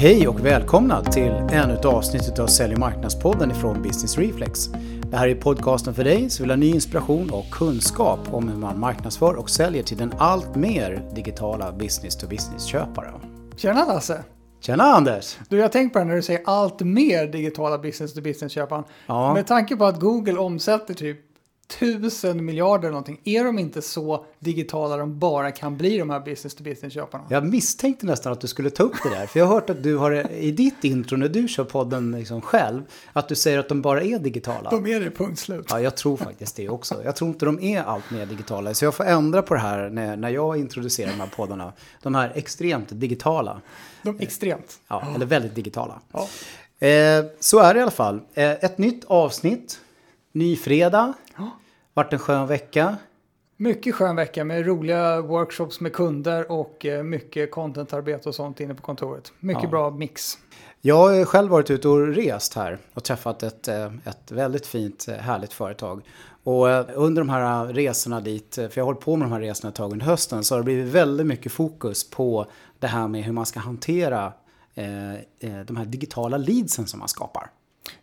Hej och välkomna till ännu ett avsnitt av Sälj och marknadspodden ifrån Business Reflex. Det här är podcasten för dig som vill ha ny inspiration och kunskap om hur man marknadsför och säljer till den allt mer digitala business-to-business-köpare. Tjena Lasse! Tjena Anders! Du, jag har tänkt på det när du säger allt mer digitala business-to-business-köparen. Ja. Med tanke på att Google omsätter typ tusen miljarder någonting. Är de inte så digitala de bara kan bli de här business-to-business-köparna? Jag misstänkte nästan att du skulle ta upp det där. För jag har hört att du har i ditt intro när du kör podden liksom själv. Att du säger att de bara är digitala. De är det, punkt slut. Ja, jag tror faktiskt det också. Jag tror inte de är allt mer digitala. Så jag får ändra på det här när, när jag introducerar de här poddarna. De här extremt digitala. De extremt. Ja, eller väldigt digitala. Ja. Eh, så är det i alla fall. Eh, ett nytt avsnitt. Ny fredag. Vart en skön vecka. Mycket skön vecka med roliga workshops med kunder och eh, mycket contentarbete och sånt inne på kontoret. Mycket Ja. bra mix. Jag har själv varit ute och rest här och träffat ett, eh, ett väldigt fint, eh, härligt företag. Och under de här resorna dit, för jag har hållit på med de här resorna ett tag under hösten, så har det blivit väldigt mycket fokus på det här med hur man ska hantera de här digitala leadsen som man skapar.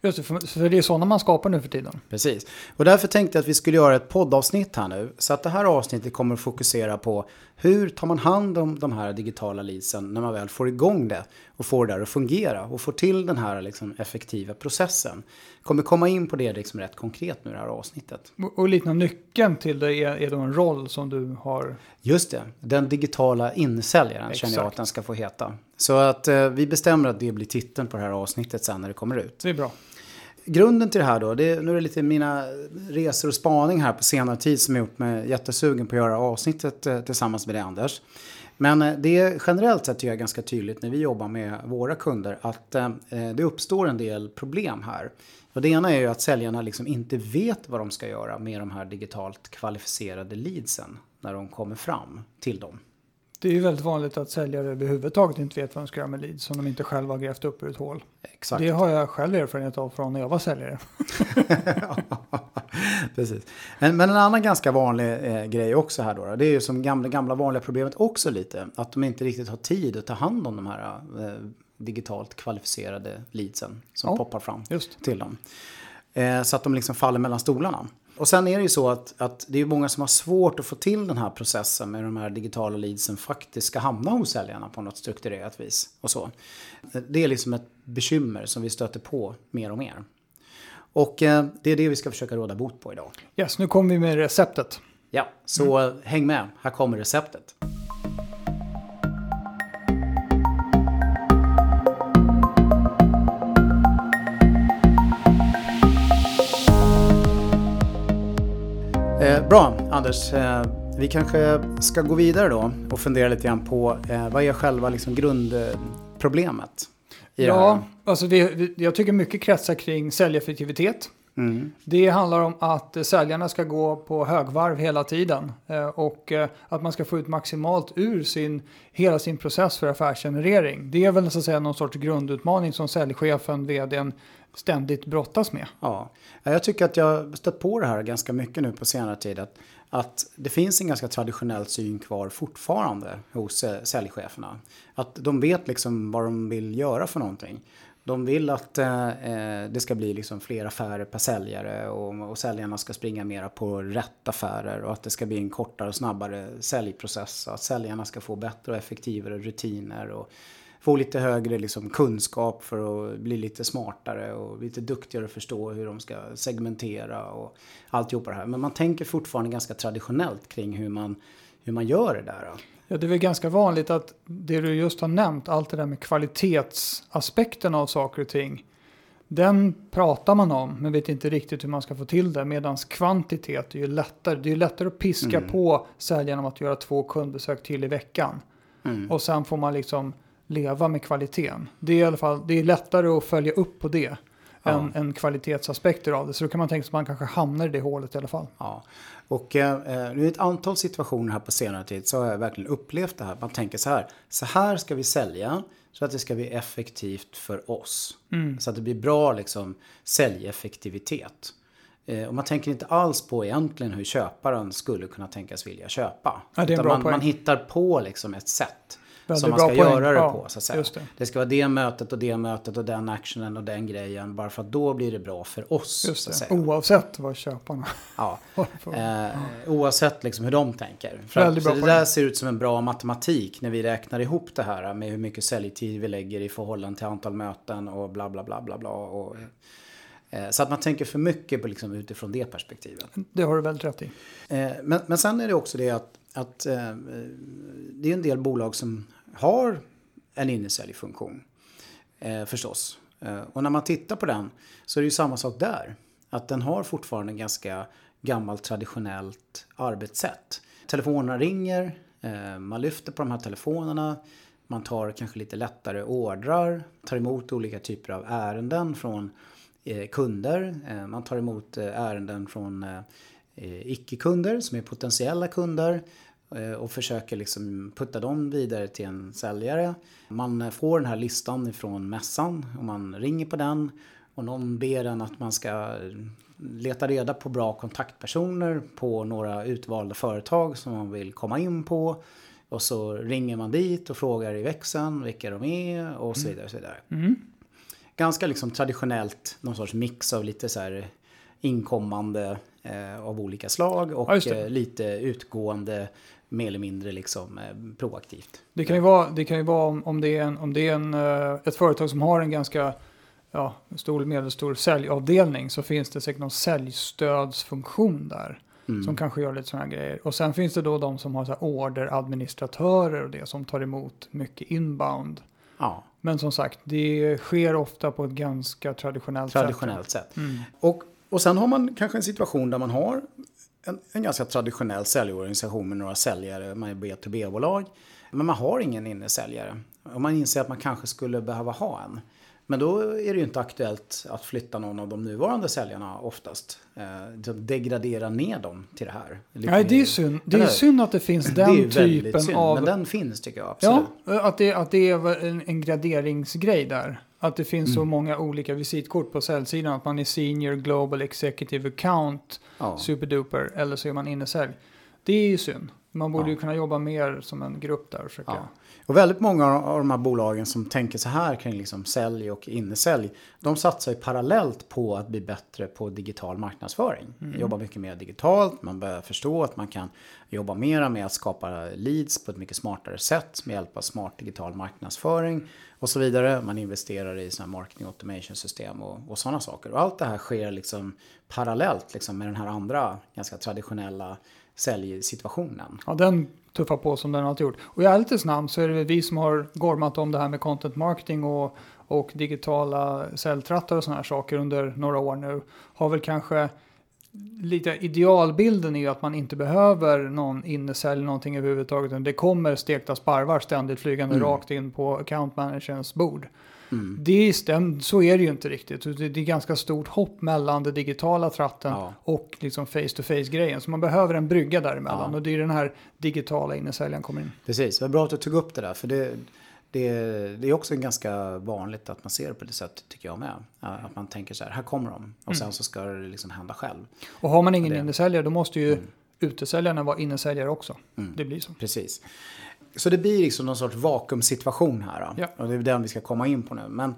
Just det, för, det är sådana man skapar nu för tiden. Precis. Och därför tänkte jag att vi skulle göra ett poddavsnitt här nu. Så att det här avsnittet kommer att fokusera på hur tar man hand om de här digitala leadsen när man väl får igång det och får det där att fungera och får till den här liksom effektiva processen. Kommer komma in på det liksom rätt konkret nu i det här avsnittet. Och, och lite nyckeln till det är, är då en roll som du har. Just det, den digitala insäljaren känner jag Exakt. att den ska få heta. Så att eh, vi bestämmer att det blir titeln på det här avsnittet sen när det kommer ut. Det är bra. Grunden till det här då, det är, nu är det lite mina resor och spaning här på senare tid som gjort mig jättesugen på att göra avsnittet eh, tillsammans med dig Anders. Men eh, det är generellt sett tycker jag ganska tydligt när vi jobbar med våra kunder att eh, det uppstår en del problem här. Och det ena är ju att säljarna liksom inte vet vad de ska göra med de här digitalt kvalificerade leadsen när de kommer fram till dem. Det är ju väldigt vanligt att säljare överhuvudtaget inte vet vad de ska göra med leads som de inte själva har grävt upp ur ett hål. Exakt. Det har jag själv erfarenhet av från när jag var säljare. Precis. Men, men en annan ganska vanlig eh, grej också här då, det är ju som gamla, gamla vanliga problemet också lite. Att de inte riktigt har tid att ta hand om de här eh, digitalt kvalificerade leadsen som Ja. poppar fram Just. till dem. Eh, så att de liksom faller mellan stolarna. Och sen är det ju så att, att det är många som har svårt att få till den här processen med de här digitala leadsen faktiskt ska hamna hos säljarna på något strukturerat vis. Och så. Det är liksom ett bekymmer som vi stöter på mer och mer. Och eh, det är det vi ska försöka råda bot på idag. Yes, nu kommer vi med receptet. Ja, så eh, häng med. Här kommer receptet. Bra, Anders. Eh, vi kanske ska gå vidare då och fundera lite grann på eh, vad är själva liksom grundproblemet? Ja, alltså det, jag tycker mycket kretsar kring säljeffektivitet. Mm. Det handlar om att säljarna ska gå på högvarv hela tiden eh, och att man ska få ut maximalt ur sin, hela sin process för affärsgenerering. Det är väl så att säga någon sorts grundutmaning som säljchefen, vdn ständigt brottas med. Ja, jag tycker att jag stött på det här ganska mycket nu på senare tid. Att, att det finns en ganska traditionell syn kvar fortfarande hos eh, säljcheferna. Att de vet liksom vad de vill göra för någonting. De vill att eh, eh, det ska bli liksom fler affärer per säljare och, och säljarna ska springa mera på rätt affärer och att det ska bli en kortare och snabbare säljprocess. Och att säljarna ska få bättre och effektivare rutiner och få lite högre liksom, kunskap för att bli lite smartare och lite duktigare att förstå hur de ska segmentera och alltihopa det här. Men man tänker fortfarande ganska traditionellt kring hur man, hur man gör det där. Ja, det är väl ganska vanligt att det du just har nämnt, allt det där med kvalitetsaspekten av saker och ting, den pratar man om men vet inte riktigt hur man ska få till det. Medan kvantitet är ju lättare. Det är ju lättare att piska Mm. på säljaren om att göra två kundbesök till i veckan. Mm. Och sen får man liksom leva med kvaliteten. Det är i alla fall det är lättare att följa upp på det Ja. än, än kvalitetsaspekter av det. Så då kan man tänka sig att man kanske hamnar i det hålet i alla fall. Ja. Och eh, i ett antal situationer här på senare tid så har jag verkligen upplevt det här. Man tänker så här, så här ska vi sälja så att det ska bli effektivt för oss. Så att det blir bra liksom, säljeffektivitet. Eh, och man tänker inte alls på egentligen hur köparen skulle kunna tänkas vilja köpa. Ja, det är en Utan bra man, poäng. man hittar på liksom ett sätt som man ska poäng. göra det Ja, på. Så att säga. det. Det. ska vara det mötet och det mötet och den actionen och den grejen. Bara för att då blir det bra för oss. Just så att säga. Oavsett vad köparna Ja. Eh, oavsett liksom hur de tänker. För att, så det där ser ut som en bra matematik när vi räknar ihop det här med hur mycket säljtid vi lägger i förhållande till antal möten och bla bla bla bla bla. Och, eh, så att man tänker för mycket på liksom utifrån det perspektivet. Det har du väldigt rätt i. Eh, men, men sen är det också det att, att eh, det är en del bolag som har en innesäljfunktion. Eh, förstås. Eh, och när man tittar på den så är det ju samma sak där. Att den har fortfarande en ganska gammalt traditionellt arbetssätt. Telefonerna ringer, eh, man lyfter på de här telefonerna, man tar kanske lite lättare ordrar, tar emot olika typer av ärenden från eh, kunder, eh, man tar emot eh, ärenden från eh, eh icke-kunder som är potentiella kunder och försöker liksom putta dem vidare till en säljare. Man eh, får den här listan ifrån mässan och man ringer på den och någon ber en att man ska eh, leta reda på bra kontaktpersoner på några utvalda företag som man vill komma in på. Och så ringer man dit och frågar i växeln vilka de är och så vidare. Och så vidare. Ganska liksom traditionellt, någon sorts mix av lite så här inkommande eh, av olika slag och Ja, eh, lite utgående mer eller mindre liksom eh, proaktivt. Det kan ju vara, det kan ju vara om, om det är, en, om det är en, eh, ett företag som har en ganska ja, stor medelstor säljavdelning så finns det säkert någon säljstödsfunktion där. Mm. Som kanske gör lite sådana grejer. Och sen finns det då de som har så här orderadministratörer och det som tar emot mycket inbound. Ja, Men som sagt, det sker ofta på ett ganska traditionellt, traditionellt sätt. sätt. Mm. Och, och sen har man kanske en situation där man har en, en ganska traditionell säljorganisation med några säljare, man är B2B-bolag. Men man har ingen innesäljare. Och man inser att man kanske skulle behöva ha en. Men då är det ju inte aktuellt att flytta någon av de nuvarande säljarna oftast. Eh, degradera ner dem till det här. Lite Nej, det är synd. Det är Eller? synd att det finns Det är den typen synd, av... Men den finns tycker jag absolut. Ja, att det, att det är en, en graderingsgrej där. Att det finns Mm. så många olika visitkort på säljsidan. Att man är senior, global, executive account, Ja. superduper eller så är man innesälj. Det är ju synd. Man borde Ja. ju kunna jobba mer som en grupp där och försöka. Ja. Och väldigt många av de här bolagen som tänker så här kring liksom sälj och innesälj. De satsar ju parallellt på att bli bättre på digital marknadsföring. Jobbar mycket mer digitalt, man börjar förstå att man kan jobba mera med att skapa leads på ett mycket smartare sätt med hjälp av smart digital marknadsföring och så vidare. Man investerar i här marketing automation system och, och sådana saker. Och allt det här sker liksom parallellt liksom med den här andra ganska traditionella säljsituationen. Ja, den tuffar på som den alltid gjort. Och i ärlighetens namn så är det vi som har gormat om det här med content marketing och, och digitala säljtrattar och sådana här saker under några år nu. Har väl kanske lite idealbilden är ju att man inte behöver någon innesälj någonting överhuvudtaget. Det kommer stekta sparvar ständigt flygande Mm. rakt in på account managerns bord. Det är stäm, så är det ju inte riktigt. Det det är ganska stort hopp mellan det digitala tratten Ja. och liksom face-to-face-grejen. Så man behöver en brygga däremellan. Ja. Och det är den här digitala innesäljaren kommer in. Precis, vad bra att du tog upp det där. För det, det, det är också ganska vanligt att man ser det på det sättet, tycker jag med. Att man tänker så här, här kommer de. Och sen så ska det liksom hända själv. Och har man ingen Det- innesäljare då måste ju Mm. utesäljarna vara innesäljare också. Det blir så. Precis. Så det blir liksom någon sorts vakuumsituation här. Ja. Och det är den vi ska komma in på nu. Men,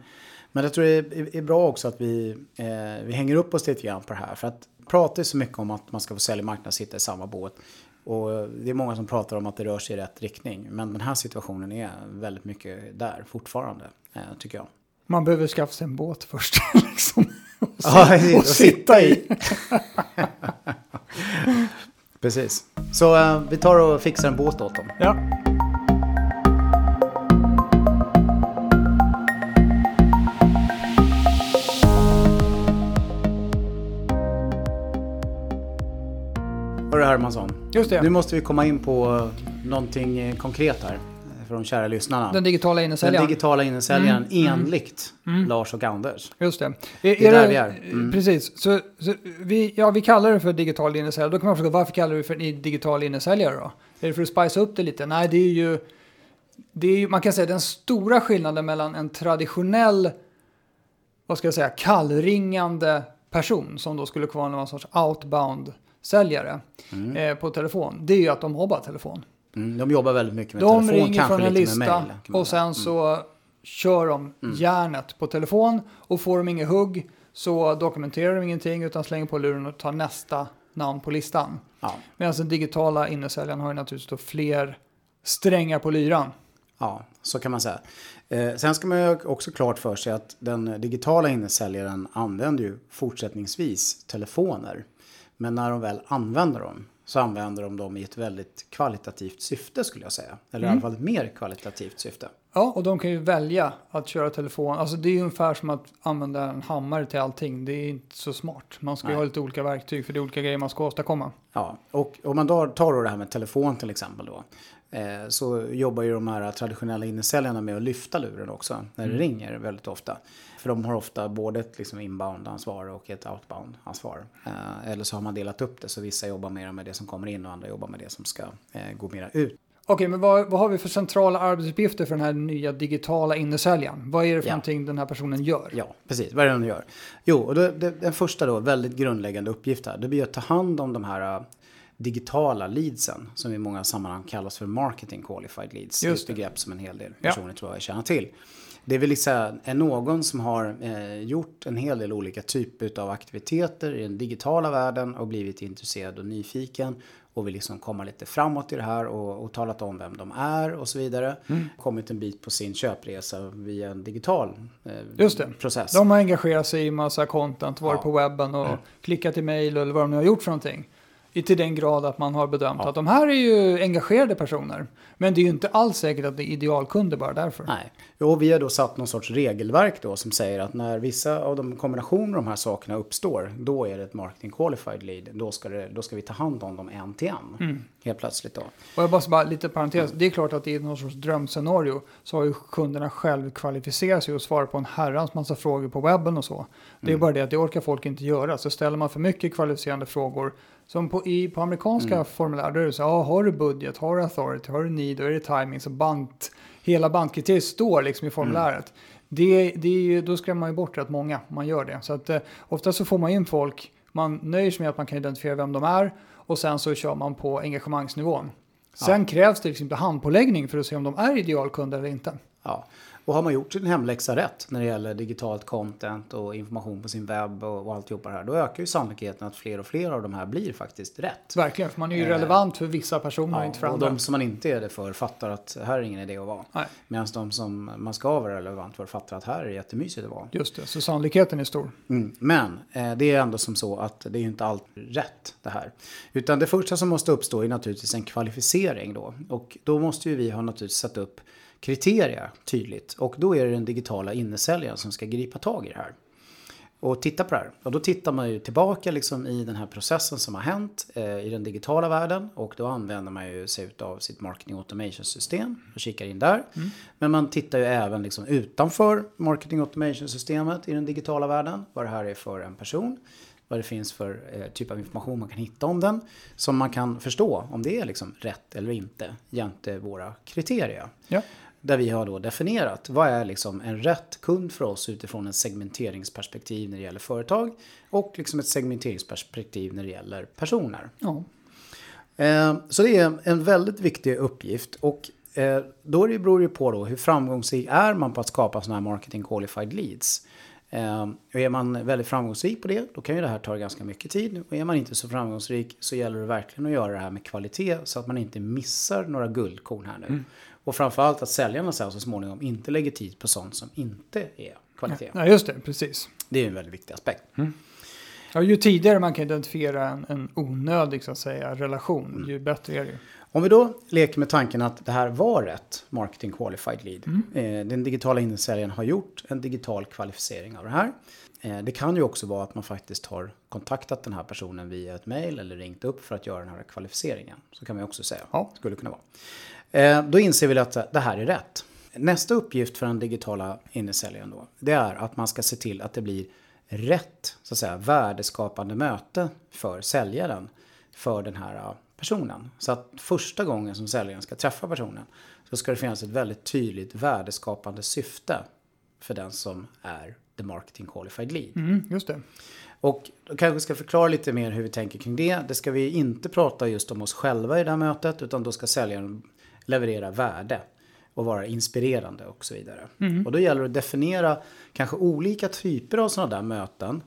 men jag tror det är, är bra också att vi, eh, vi hänger upp oss lite grann på det här. För att prata så mycket om att man ska få sälja marknadshittar i samma båt. Och det är många som pratar om att det rör sig i rätt riktning. Men den här situationen är väldigt mycket där fortfarande, eh, tycker jag. Man behöver skaffa sig en båt först. liksom. och, Ja, si- och sitta i. Precis. Så eh, vi tar och fixar en båt åt dem. Ja. Hermansson. Just det. Nu måste vi komma in på någonting eh, konkret här. eh, För de kära lyssnarna. Den digitala Den innesäljaren. digitala innesäljaren Mm, enligt Lars och Anders. Just det. Är, Det är där vi är. Mm. Precis. Så, så vi, ja, vi kallar det för digital innesäljare. Då kan man fråga varför kallar vi det för en digital innesäljare då? Är det för att spicea upp det lite? Nej, det är ju... Det är ju, man kan säga den stora skillnaden mellan en traditionell, vad ska jag säga, kallringande person som då skulle vara någon sorts outbound-säljare Mm. eh, på telefon. Det är ju att de har bara telefon. Mm, de jobbar väldigt mycket med De telefon, ringer kanske från en lista mail. och säga. Mm. sen så kör de järnet på telefon och får de inget hugg så dokumenterar de ingenting utan slänger på luren och tar nästa namn på listan. Ja, Medan den digitala innesäljaren har ju naturligtvis då fler strängar på lyran. ja, så kan man säga. Eh, sen ska man ju också klart för sig att den digitala innesäljaren använder ju fortsättningsvis telefoner. Men när de väl använder dem så använder de dem i ett väldigt kvalitativt syfte skulle jag säga. Eller i alla fall ett mer kvalitativt syfte. Ja, och de kan ju välja att köra telefon. Alltså det är ju ungefär som att använda en hammare till allting. Det är inte så smart. Man ska ju ha lite olika verktyg för det är olika grejer man ska åstadkomma. Ja, och om man då tar då det här med telefon till exempel då. Eh, så jobbar ju de här traditionella innesäljarna med att lyfta luren också när det ringer väldigt ofta. För de har ofta både ett liksom inbound-ansvar och ett outbound-ansvar. Eh, eller så har man delat upp det så vissa jobbar mer med det som kommer in och andra jobbar med det som ska eh, gå mera ut. Okej, men vad, vad har vi för centrala arbetsuppgifter för den här nya digitala innesäljaren? Vad är det för Ja. någonting den här personen gör? Ja, precis. Vad är det de gör? Jo, och det, det, den första då, väldigt grundläggande uppgift här, det blir att ta hand om de här äh, digitala leadsen som i många sammanhang kallas för marketing qualified leads. Just det ett begrepp som en hel del Ja. personer tror jag känner till. Det vill säga är någon som har eh, gjort en hel del olika typer av aktiviteter i den digitala världen och blivit intresserad och nyfiken och vill liksom komma lite framåt i det här och, och talat om vem de är och så vidare. Mm. Kommit en bit på sin köpresa via en digital eh, Just det. process. De har engagerat sig i massa content, varit Ja. på webben och klickat i mail eller vad de nu har gjort för någonting. I till den grad att man har bedömt Ja. att de här är ju engagerade personer. Men det är ju inte alls säkert att det är idealkunder bara därför. Nej, jo, vi har då satt någon sorts regelverk då som säger att när vissa av de kombinationer av de här sakerna uppstår, då är det ett marketing qualified lead. Då ska, det, då ska vi ta hand om dem en till en. Mm. Helt plötsligt då. Och jag bara, bara lite parentes, det är klart att i någon sorts drömscenario så har ju kunderna själv kvalificerat sig och svarat på en herrans massa frågor på webben och så. Det är Mm. bara det att det orkar folk inte göra. Så ställer man för mycket kvalificerande frågor, som på, i, på amerikanska Mm. formulär, då är det så ja, har du budget, har du authority, har du need, då är det timing, så bant, hela bantkriteriet står liksom i formuläret. Det, det är ju, då skrämmer man ju bort rätt många man gör det. Så att eh, ofta så får man in folk, man nöjer sig med att man kan identifiera vem de är och sen så kör man på engagemangsnivån. Sen krävs det liksom handpåläggning för att se om de är idealkunder eller inte. Ja. Och har man gjort sin hemläxa rätt när det gäller digitalt content och information på sin webb och, och alltihopa det här, då ökar ju sannolikheten att fler och fler av de här blir faktiskt rätt. Verkligen, för man är ju Eh, relevant för vissa personer och inte för och andra. de som man inte är det för fattar att här är ingen idé att vara. Medan de som man ska vara relevant för fattar att här är jättemysigt att vara. just det, så sannolikheten är stor. Mm. Men eh, det är ändå som så att det är ju inte alltid rätt det här. Utan det första som måste uppstå är naturligtvis en kvalificering då. Och då måste ju vi ha naturligtvis satt upp kriterier tydligt. Och då är det den digitala innesäljaren som ska gripa tag i det här. Och titta på det här. Och då tittar man ju tillbaka liksom i den här processen som har hänt eh, i den digitala världen. Och då använder man ju sig av sitt marketing automation system och kikar in där. Men man tittar ju även liksom utanför marketing automation systemet i den digitala världen. Vad det här är för en person. Vad det finns för eh, typ av information man kan hitta om den. Som man kan förstå om det är liksom rätt eller inte jämte våra kriterier. Ja. Där vi har då definierat vad är liksom en rätt kund för oss utifrån en segmenteringsperspektiv när det gäller företag och liksom ett segmenteringsperspektiv när det gäller personer. Ja. Eh, Så det är en väldigt viktig uppgift och eh, då beror det på då hur framgångsrik är man på att skapa sådana här marketing qualified leads. Eh, Och är man väldigt framgångsrik på det, då kan ju det här ta ganska mycket tid. Och är man inte så framgångsrik så gäller det verkligen att göra det här med kvalitet så att man inte missar några guldkorn här nu. Och framförallt att säljarna sen så småningom inte lägger tid på sånt som inte är kvalitet. ja, just det, precis. Det är en väldigt viktig aspekt. Ja, ju tidigare man kan identifiera en, en onödig så att säga, relation, Mm. ju bättre är det. Om vi då leker med tanken att det här var rätt marketing qualified lead. Eh, den digitala insäljaren har gjort en digital kvalificering av det här. Eh, det kan ju också vara att man faktiskt har kontaktat den här personen via ett mail eller ringt upp för att göra den här kvalificeringen. Så kan man också säga. Ja. Skulle kunna vara. Eh, då inser vi att det här är rätt. Nästa uppgift för den digitala innesäljaren då, det är att man ska se till att det blir rätt, så att säga, värdeskapande möte för säljaren för den här eh, personen. Så att första gången som säljaren ska träffa personen så ska det finnas ett väldigt tydligt värdeskapande syfte för den som är the marketing qualified lead. Mm, just det. Och då kanske vi ska förklara lite mer hur vi tänker kring det. Det ska vi inte prata just om oss själva i det här mötet utan då ska säljaren leverera värde och vara inspirerande och så vidare. Mm. Och då gäller det att definiera kanske olika typer av sådana där möten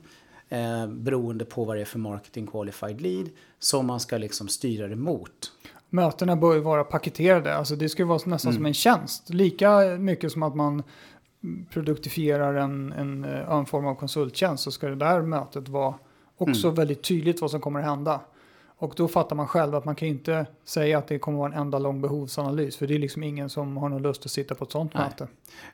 eh, beroende på vad det är för marketing qualified lead som man ska liksom styra det mot. Mötena bör ju vara paketerade, alltså det ska vara nästan mm. som en tjänst. Lika mycket som att man produktifierar en, en, eh, en form av konsulttjänst så ska det där mötet vara också mm. väldigt tydligt vad som kommer att hända. Och då fattar man själv att man kan inte säga att det kommer vara en enda lång behovsanalys. För det är liksom ingen som har någon lust att sitta på ett sånt Nej. möte.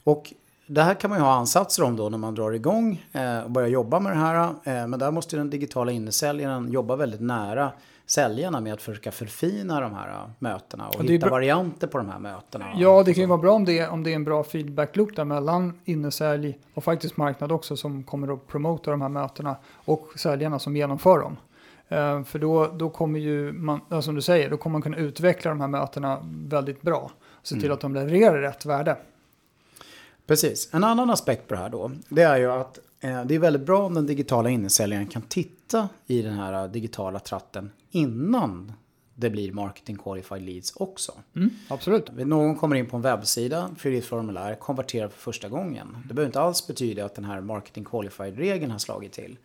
Och det här kan man ju ha ansatser om då när man drar igång eh, och börjar jobba med det här. Eh, men där måste den digitala innesäljaren jobba väldigt nära säljarna med att försöka förfina de här äh, mötena och, och hitta varianter på de här mötena. Ja, det kan ju vara bra om det, om det är en bra feedback-loop där mellan innesälj och faktiskt marknad också som kommer att promota de här mötena och säljarna som genomför dem. Uh, för då, då kommer ju man, ja, som du säger, då kommer man kunna utveckla de här mötena väldigt bra. Se till mm. att de levererar rätt värde. Precis. En annan aspekt på det här då, det är ju att eh, det är väldigt bra om den digitala innesäljaren kan titta i den här digitala tratten innan det blir marketing qualified leads också. Mm, absolut. Någon kommer in på en webbsida, fyller i ett formulär, konverterar för första gången. Det behöver inte alls betyda att den här marketing qualified-regeln har slagit till.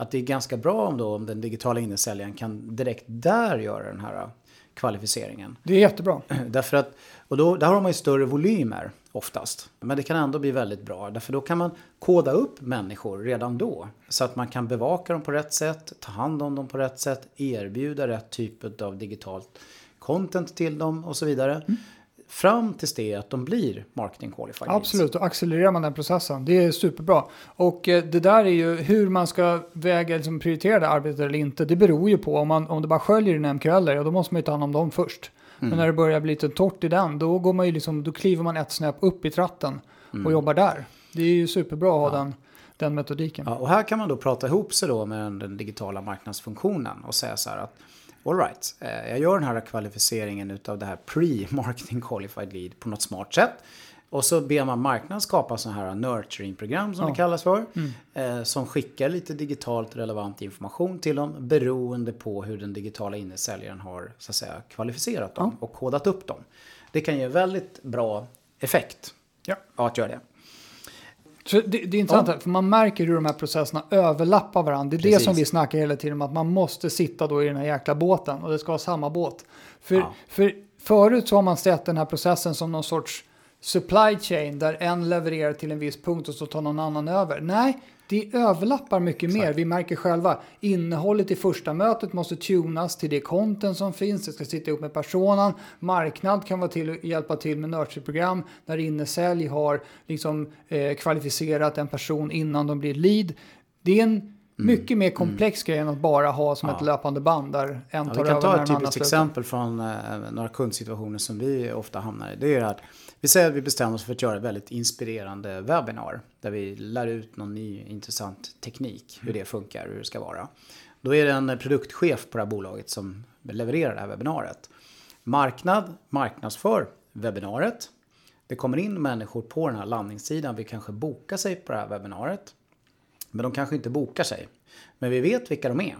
Att det är ganska bra om, då, om den digitala innesäljaren kan direkt där göra den här kvalificeringen. Det är jättebra. Därför att, och då, där har man ju större volymer oftast. Men det kan ändå bli väldigt bra. Därför då kan man koda upp människor redan då. Så att man kan bevaka dem på rätt sätt, ta hand om dem på rätt sätt, erbjuda rätt typ av digitalt content till dem och så vidare. Mm. Fram tills det att de blir marketing qualified. Absolut, och accelererar man den processen. Det är superbra. Och eh, det där är ju hur man ska väga, liksom prioritera det arbetet eller inte. Det beror ju på om, man, om det bara sköljer in MQL, ja, då måste man ju ta hand om dem först. Mm. Men när det börjar bli lite torrt i den, då, går man ju liksom, då kliver man ett snäpp upp i tratten mm. och jobbar där. Det är ju superbra att ha ja. den, den metodiken. Ja, och här kan man då prata ihop sig då med den, den digitala marknadsfunktionen och säga så här att Alright, eh, jag gör den här kvalificeringen av det här pre-marketing qualified lead på något smart sätt. Och så ber man marknaden skapa sådana här nurturing-program som ja. det kallas för. Mm. Eh, som skickar lite digitalt relevant information till dem beroende på hur den digitala innesäljaren har så att säga, kvalificerat dem ja. och kodat upp dem. Det kan ge väldigt bra effekt ja. att göra det. Så det, det är intressant, ja. för man märker hur de här processerna överlappar varandra. Det är Precis. det som vi snackar hela tiden om, att man måste sitta då i den här jäkla båten och det ska vara samma båt. För, ja. för förut så har man sett den här processen som någon sorts supply chain där en levererar till en viss punkt och så tar någon annan över. Nej, det överlappar mycket Exakt. mer. Vi märker själva innehållet i första mötet måste tunas till det content som finns. Det ska sitta ihop med personen. Marknad kan vara till, hjälpa till med nurture-program när innesälj har liksom, eh, kvalificerat en person innan de blir lead. Det är en. Mycket mer komplex mm. grej än att bara ha som ja. ett löpande band där en tar ja, Vi kan ta ett typiskt exempel från eh, några kundsituationer som vi ofta hamnar i. Det är att vi säger att vi bestämmer oss för att göra ett väldigt inspirerande webbinar. Där vi lär ut någon ny intressant teknik, hur det funkar, hur det ska vara. Då är det en produktchef på det här bolaget som levererar det här webbinariet. Marknad marknadsför webbinariet. Det kommer in människor på den här landningssidan, vi kanske bokar sig på det här webbinariet. Men de kanske inte bokar sig. Men vi vet vilka de är.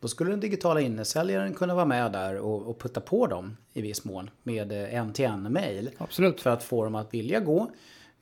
Då skulle den digitala innesäljaren kunna vara med där och, och putta på dem i viss mån med eh, en-till-en-mail. Absolut. För att få dem att vilja gå.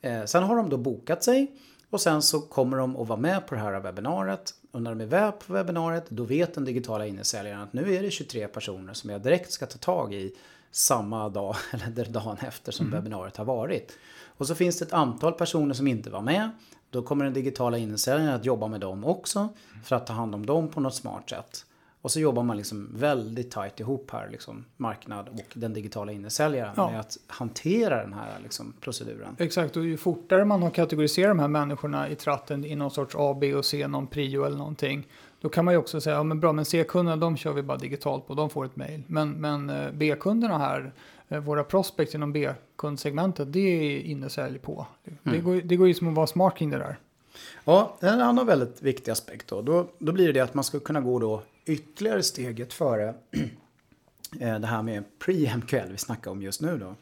Eh, sen har de då bokat sig och sen så kommer de att vara med på det här webbinariet. Och när de är med på webbinariet då vet den digitala innesäljaren att nu är det 23 personer som jag direkt ska ta tag i samma dag eller dagen efter som mm. webbinariet har varit. Och så finns det ett antal personer som inte var med. Då kommer den digitala insäljaren att jobba med dem också för att ta hand om dem på något smart sätt. Och så jobbar man liksom väldigt tajt ihop här, liksom, marknad och den digitala innesäljaren ja. med att hantera den här liksom, proceduren. Exakt, och ju fortare man har kategoriserat de här människorna i tratten i någon sorts A, B och C, någon prio eller någonting. Då kan man ju också säga, ja men bra, men C-kunderna de kör vi bara digitalt på, de får ett mail. Men, men eh, B-kunderna här, eh, våra prospects inom B-kundsegmentet, det är innesälj på. Mm. Det, går, det går ju som att vara smart kring det där. Ja, en annan väldigt viktig aspekt då, då, då blir det det att man ska kunna gå då ytterligare steget före eh, det här med pre-MQL vi snackar om just nu då.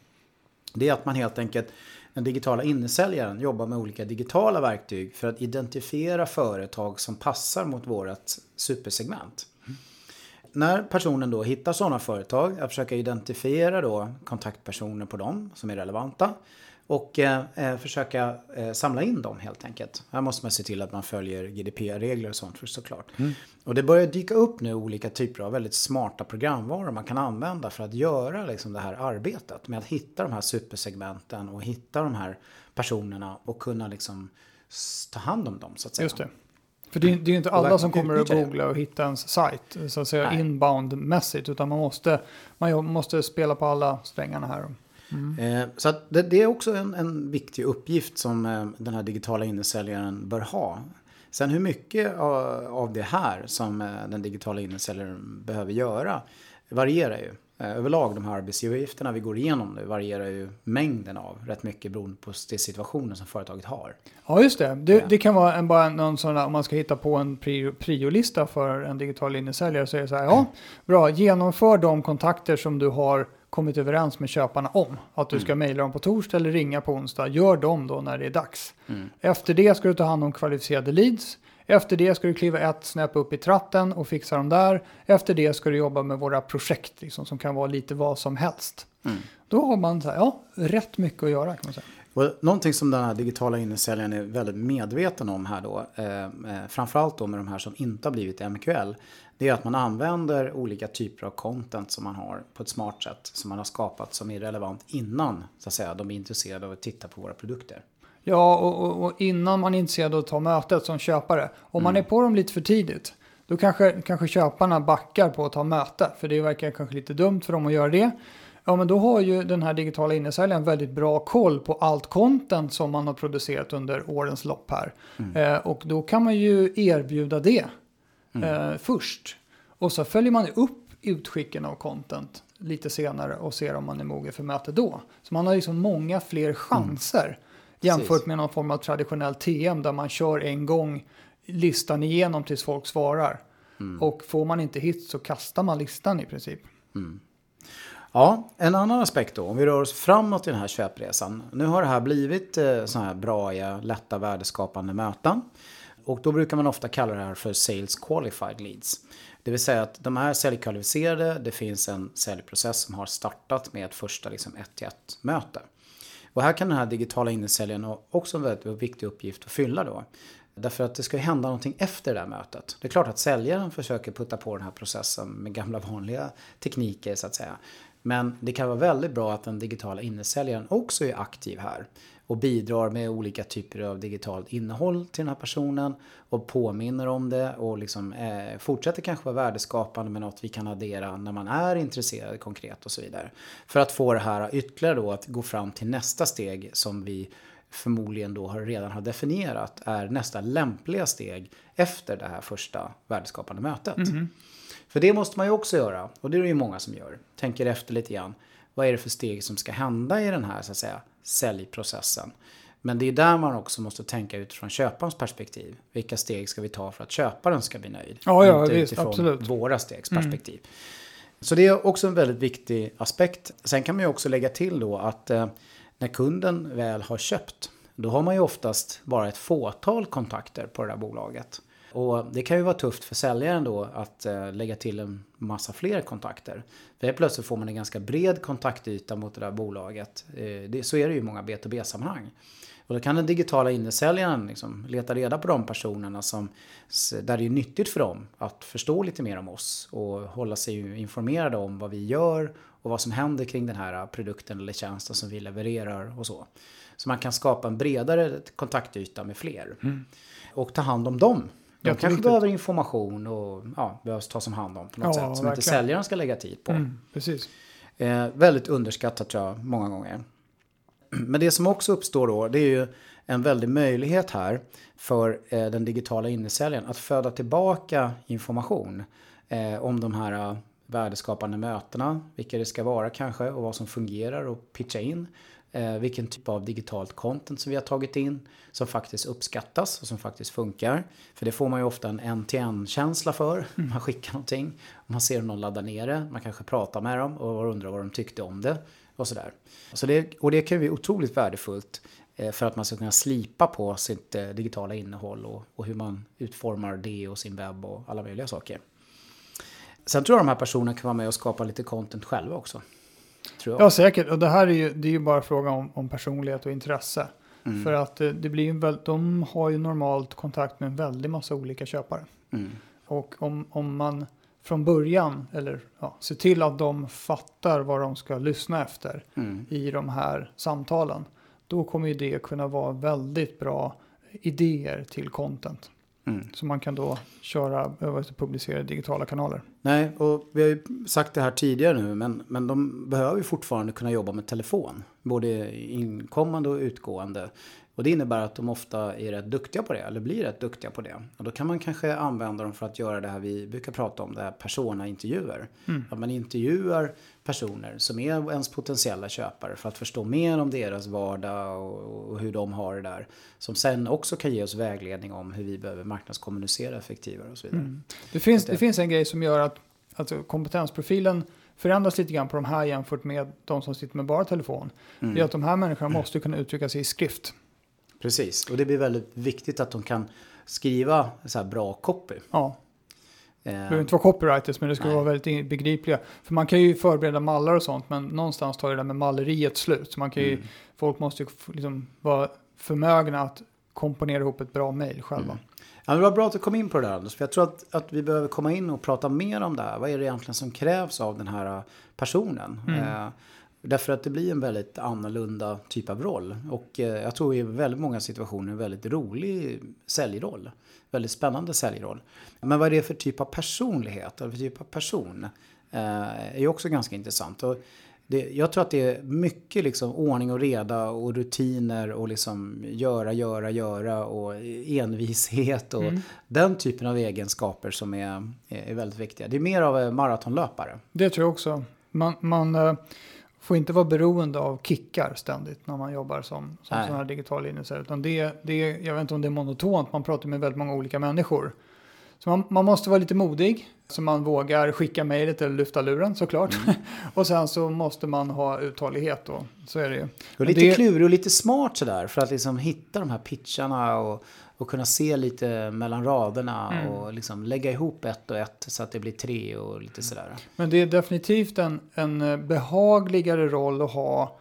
Det är att man helt enkelt den digitala innesäljaren jobbar med olika digitala verktyg för att identifiera företag som passar mot vårt supersegment. När personen då hittar sådana företag, att försöka identifiera då kontaktpersoner på dem som är relevanta och eh, eh, försöka eh, samla in dem helt enkelt. Här måste man se till att man följer GDPR-regler och sånt för såklart. Mm. Och det börjar dyka upp nu olika typer av väldigt smarta programvaror man kan använda för att göra liksom det här arbetet med att hitta de här supersegmenten och hitta de här personerna och kunna liksom ta hand om dem så att säga. Just det. För det är, det är inte alla som kommer att googla och hitta ens sajt, så att säga inbound-mässigt, utan man måste, man måste spela på alla strängarna här. Mm. Eh, så det, det, är också en, en viktig uppgift som eh, den här digitala innesäljaren bör ha. Sen hur mycket av, av det här som eh, den digitala innesäljaren behöver göra varierar ju. Överlag de här arbetsgivaravgifterna vi går igenom nu varierar ju mängden av rätt mycket beroende på det situationen som företaget har. Ja just det, det, det kan vara en, bara någon sån där, om man ska hitta på en priolista för en digital innesäljare så är det så här, ja bra, genomför de kontakter som du har kommit överens med köparna om. Att du ska mm. mejla dem på torsdag eller ringa på onsdag. Gör dem då när det är dags. Mm. Efter det ska du ta hand om kvalificerade leads. Efter det ska du kliva ett snäpp upp i tratten och fixa dem där. Efter det ska du jobba med våra projekt liksom, som kan vara lite vad som helst. Mm. Då har man så här, ja, rätt mycket att göra kan man säga. Och någonting som den här digitala innesäljaren är väldigt medveten om här då, eh, eh, framförallt då med de här som inte har blivit MQL, det är att man använder olika typer av content som man har på ett smart sätt, som man har skapat som är relevant innan så att säga, de är intresserade av att titta på våra produkter. Ja, och, och, och innan man är intresserad av att ta mötet som köpare, om mm. man är på dem lite för tidigt, då kanske, kanske köparna backar på att ta möte, för det verkar kanske lite dumt för dem att göra det. Ja, men då har ju den här digitala innesäljaren väldigt bra koll på allt content som man har producerat under årens lopp här. Mm. Eh, och då kan man ju erbjuda det mm. eh, först. Och så följer man upp utskicken av content lite senare och ser om man är mogen för möte då. Så man har liksom många fler chanser mm. Jämfört Precis. med någon form av traditionell TM där man kör en gång listan igenom tills folk svarar. Mm. Och får man inte hit så kastar man listan i princip. Mm. Ja, en annan aspekt då, om vi rör oss framåt i den här köpresan. Nu har det här blivit eh, sådana här bra, lätta, värdeskapande möten. Och då brukar man ofta kalla det här för Sales Qualified Leads. Det vill säga att de är säljkvalificerade, det finns en säljprocess som har startat med ett första liksom, ett till ett möte. Och här kan den här digitala innesäljaren också en väldigt viktig uppgift att fylla då. Därför att det ska hända någonting efter det här mötet. Det är klart att säljaren försöker putta på den här processen med gamla vanliga tekniker så att säga. Men det kan vara väldigt bra att den digitala innesäljaren också är aktiv här och bidrar med olika typer av digitalt innehåll till den här personen och påminner om det och liksom, eh, fortsätter kanske vara värdeskapande med något vi kan addera när man är intresserad konkret och så vidare. För att få det här ytterligare då att gå fram till nästa steg som vi förmodligen då redan har definierat är nästa lämpliga steg efter det här första värdeskapande mötet. Mm. För det måste man ju också göra och det är det ju många som gör. Tänker efter lite grann. Vad är det för steg som ska hända i den här så att säga säljprocessen? Men det är där man också måste tänka utifrån köparens perspektiv. Vilka steg ska vi ta för att köparen ska bli nöjd? Ja, ja, Inte visst, utifrån absolut. våra stegs perspektiv. Mm. Så det är också en väldigt viktig aspekt. Sen kan man ju också lägga till då att eh, när kunden väl har köpt, då har man ju oftast bara ett fåtal kontakter på det där bolaget. Och det kan ju vara tufft för säljaren då att eh, lägga till en massa fler kontakter. För helt plötsligt får man en ganska bred kontaktyta mot det där bolaget. Eh, det, så är det ju i många B2B-sammanhang. Och då kan den digitala innesäljaren liksom leta reda på de personerna som, där det är nyttigt för dem att förstå lite mer om oss och hålla sig informerade om vad vi gör och vad som händer kring den här produkten eller tjänsten som vi levererar och så. Så man kan skapa en bredare kontaktyta med fler. Mm. Och ta hand om dem de kanske behöver information och ja, behövs tas om hand om på något ja, sätt. Som verkligen. inte säljaren ska lägga tid på. Mm, precis. Eh, väldigt underskattat tror jag, många gånger. Men det som också uppstår då, det är ju en väldig möjlighet här för eh, den digitala innesäljaren att föda tillbaka information eh, om de här uh, värdeskapande mötena, vilka det ska vara kanske och vad som fungerar och pitcha in Eh, Eh, vilken typ av digitalt content som vi har tagit in som faktiskt uppskattas och som faktiskt funkar. För det får man ju ofta en en-till-en-känsla för. Man skickar någonting, man ser om någon laddar ner det, man kanske pratar med dem och undrar vad de tyckte om det. Och, sådär. Så det, och det kan bli otroligt värdefullt eh, för att man ska kunna slipa på sitt eh, digitala innehåll och, och hur man utformar det och sin webb och alla möjliga saker. Sen tror jag de här personerna kan vara med och skapa lite content själva också. Ja, säkert. Och det här är ju, det är ju bara fråga om, om personlighet och intresse. Mm. För att eh, det blir ju väl, de har ju normalt kontakt med en väldig massa olika köpare. Mm. Och om, om man från början, eller ja, ser till att de fattar vad de ska lyssna efter mm. i de här samtalen. Då kommer ju det kunna vara väldigt bra idéer till content. Mm. Som man kan då köra publicera digitala kanaler. Nej, och vi har ju sagt det här tidigare nu, men, men de behöver ju fortfarande kunna jobba med telefon. Både inkommande och utgående. Och det innebär att de ofta är rätt duktiga på det, eller blir rätt duktiga på det. Och då kan man kanske använda dem för att göra det här vi brukar prata om, det här persona-intervjuer. Mm. Att man intervjuar personer som är ens potentiella köpare för att förstå mer om deras vardag och, hur de har det där. Som sen också kan ge oss vägledning om hur vi behöver marknadskommunicera effektivare och så vidare. Mm. Det, finns, det, det finns en grej som gör att alltså, kompetensprofilen förändras lite grann på de här jämfört med de som sitter med bara telefon. Mm. Det är att de här människorna måste kunna uttrycka sig i skrift. Precis, och det blir väldigt viktigt att de kan skriva så här bra copy. Ja. Det behöver inte vara copywriters men det ska Nej. vara väldigt begripliga. För man kan ju förbereda mallar och sånt men någonstans tar det där med malleriet slut. Så man kan ju, mm. Folk måste ju liksom vara förmögna att komponera ihop ett bra mejl själva. Mm. Ja, det var bra att du kom in på det där Anders. För jag tror att, att vi behöver komma in och prata mer om det här. Vad är det egentligen som krävs av den här personen? Mm. Eh, Därför att det blir en väldigt annorlunda typ av roll. Och eh, jag tror i väldigt många situationer en väldigt rolig säljroll. Väldigt spännande säljroll. Men vad är det för typ av personlighet eller för typ av person? Eh, är ju också ganska intressant. Och det, jag tror att det är mycket liksom ordning och reda och rutiner och liksom göra, göra, göra och envishet och mm. den typen av egenskaper som är, är väldigt viktiga. Det är mer av maratonlöpare. Det tror jag också. Man, man eh, får inte vara beroende av kickar ständigt när man jobbar som, som sån här digital innesäljare. Utan det, det, jag vet inte om det är monotont, man pratar med väldigt många olika människor. Så man, man måste vara lite modig, så man vågar skicka mejlet eller lyfta luren såklart. Mm. och sen så måste man ha uthållighet då, så är det ju. Och lite det... klurig och lite smart sådär för att liksom hitta de här pitcharna och och kunna se lite mellan raderna mm. och liksom lägga ihop ett och ett så att det blir tre och lite sådär. Men det är definitivt en, en behagligare roll att ha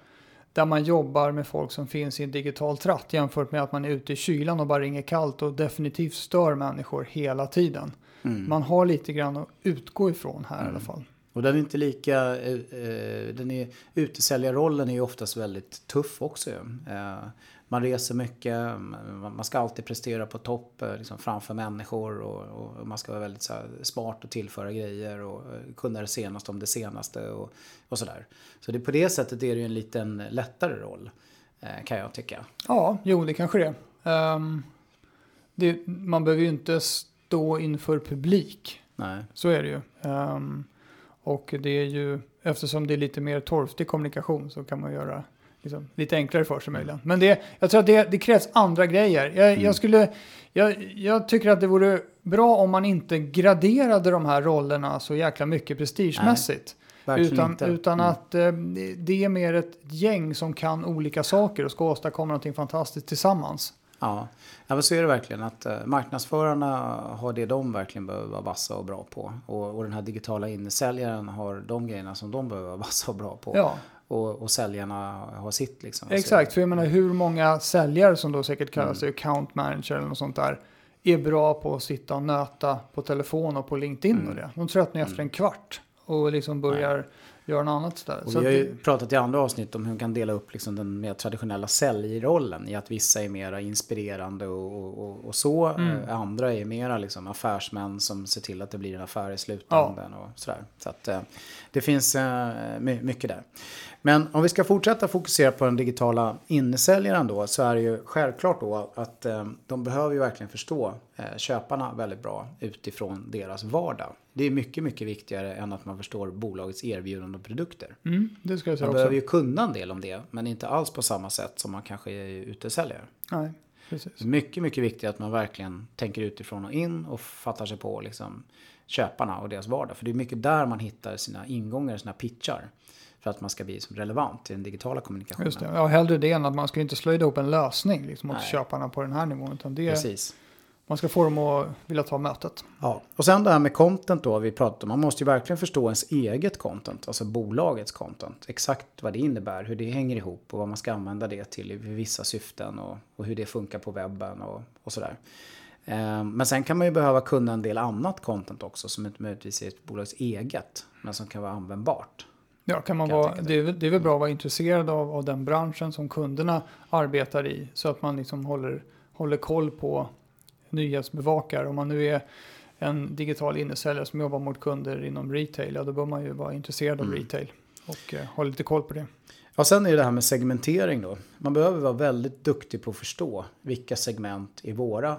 där man jobbar med folk som finns i en digital tratt jämfört med att man är ute i kylan och bara ringer kallt och definitivt stör människor hela tiden. Mm. Man har lite grann att utgå ifrån här mm. i alla fall. Och den är inte lika, eh, eh den är, utesäljarrollen är ju oftast väldigt tuff också. Eh, man reser mycket, man ska alltid prestera på topp eh, liksom framför människor och, och man ska vara väldigt så här, smart och tillföra grejer och eh, kunna det senaste om det senaste och, och sådär. Så det, på det sättet är det ju en liten lättare roll eh, kan jag tycka. Ja, jo det kanske det um, det. Man behöver ju inte stå inför publik. Nej. Så är det ju. Um, och det är ju, eftersom det är lite mer torftig kommunikation så kan man göra liksom, lite enklare för sig möjligen. Men det, jag tror att det, det krävs andra grejer. Jag, mm. jag, skulle, jag, jag tycker att det vore bra om man inte graderade de här rollerna så jäkla mycket prestigemässigt. Nej, utan utan mm. att eh, det är mer ett gäng som kan olika saker och ska åstadkomma någonting fantastiskt tillsammans. Ja, ja men så är det verkligen att uh, marknadsförarna har det de verkligen behöver vara vassa och bra på. Och, och den här digitala insäljaren har de grejerna som de behöver vara vassa och bra på. Ja och, och säljarna har sitt. Liksom. Exakt, för jag menar hur många säljare som då säkert kallar sig mm. account manager eller något sånt där är bra på att sitta och nöta på telefon och på LinkedIn mm. och det. De tröttnar efter mm. en kvart och liksom börjar Nej göra något annat istället. Och vi har ju pratat i andra avsnitt om hur man kan dela upp liksom den mer traditionella säljrollen i att vissa är mera inspirerande och, och, och så. Mm. Eh, andra är mera liksom affärsmän som ser till att det blir en affär i slutändan. Ja. Och sådär. Så att, eh, det finns eh, mycket där. Men om vi ska fortsätta fokusera på den digitala innesäljaren då så är det ju självklart då att de behöver ju verkligen förstå köparna väldigt bra utifrån deras vardag. Det är mycket, mycket viktigare än att man förstår bolagets erbjudande och produkter. Mm, det ska jag säga Man också. behöver ju kunna en del om det, men inte alls på samma sätt som man kanske är utesäljare. Nej, precis. Mycket, mycket viktigt att man verkligen tänker utifrån och in och fattar sig på liksom köparna och deras vardag. För det är mycket där man hittar sina ingångar, sina pitchar. För att man ska bli som relevant i den digitala kommunikationen. Just det. Ja, hellre det än att man ska inte slå ihop en lösning liksom, åt köparna på den här nivån. Utan det, Precis. man ska få dem att vilja ta mötet. Ja. Och sen det här med content då, vi pratade om. Man måste ju verkligen förstå ens eget content, alltså bolagets content. Exakt vad det innebär, hur det hänger ihop och vad man ska använda det till i vissa syften och, och hur det funkar på webben och, och sådär. Eh, Men sen kan man ju behöva kunna en del annat content också som inte möjligtvis är ett bolags eget, men som kan vara användbart. Ja, kan man Kan vara, det, är, det är väl bra att vara intresserad av, av den branschen som kunderna arbetar i. Så att man liksom håller, håller koll på nyhetsbevakare. Om man nu är en digital innesäljare som jobbar mot kunder inom retail, ja då bör man ju vara intresserad av Mm. retail. Och eh, ha lite koll på det. Ja, sen är det det här med segmentering då. Man behöver vara väldigt duktig på att förstå vilka segment är våra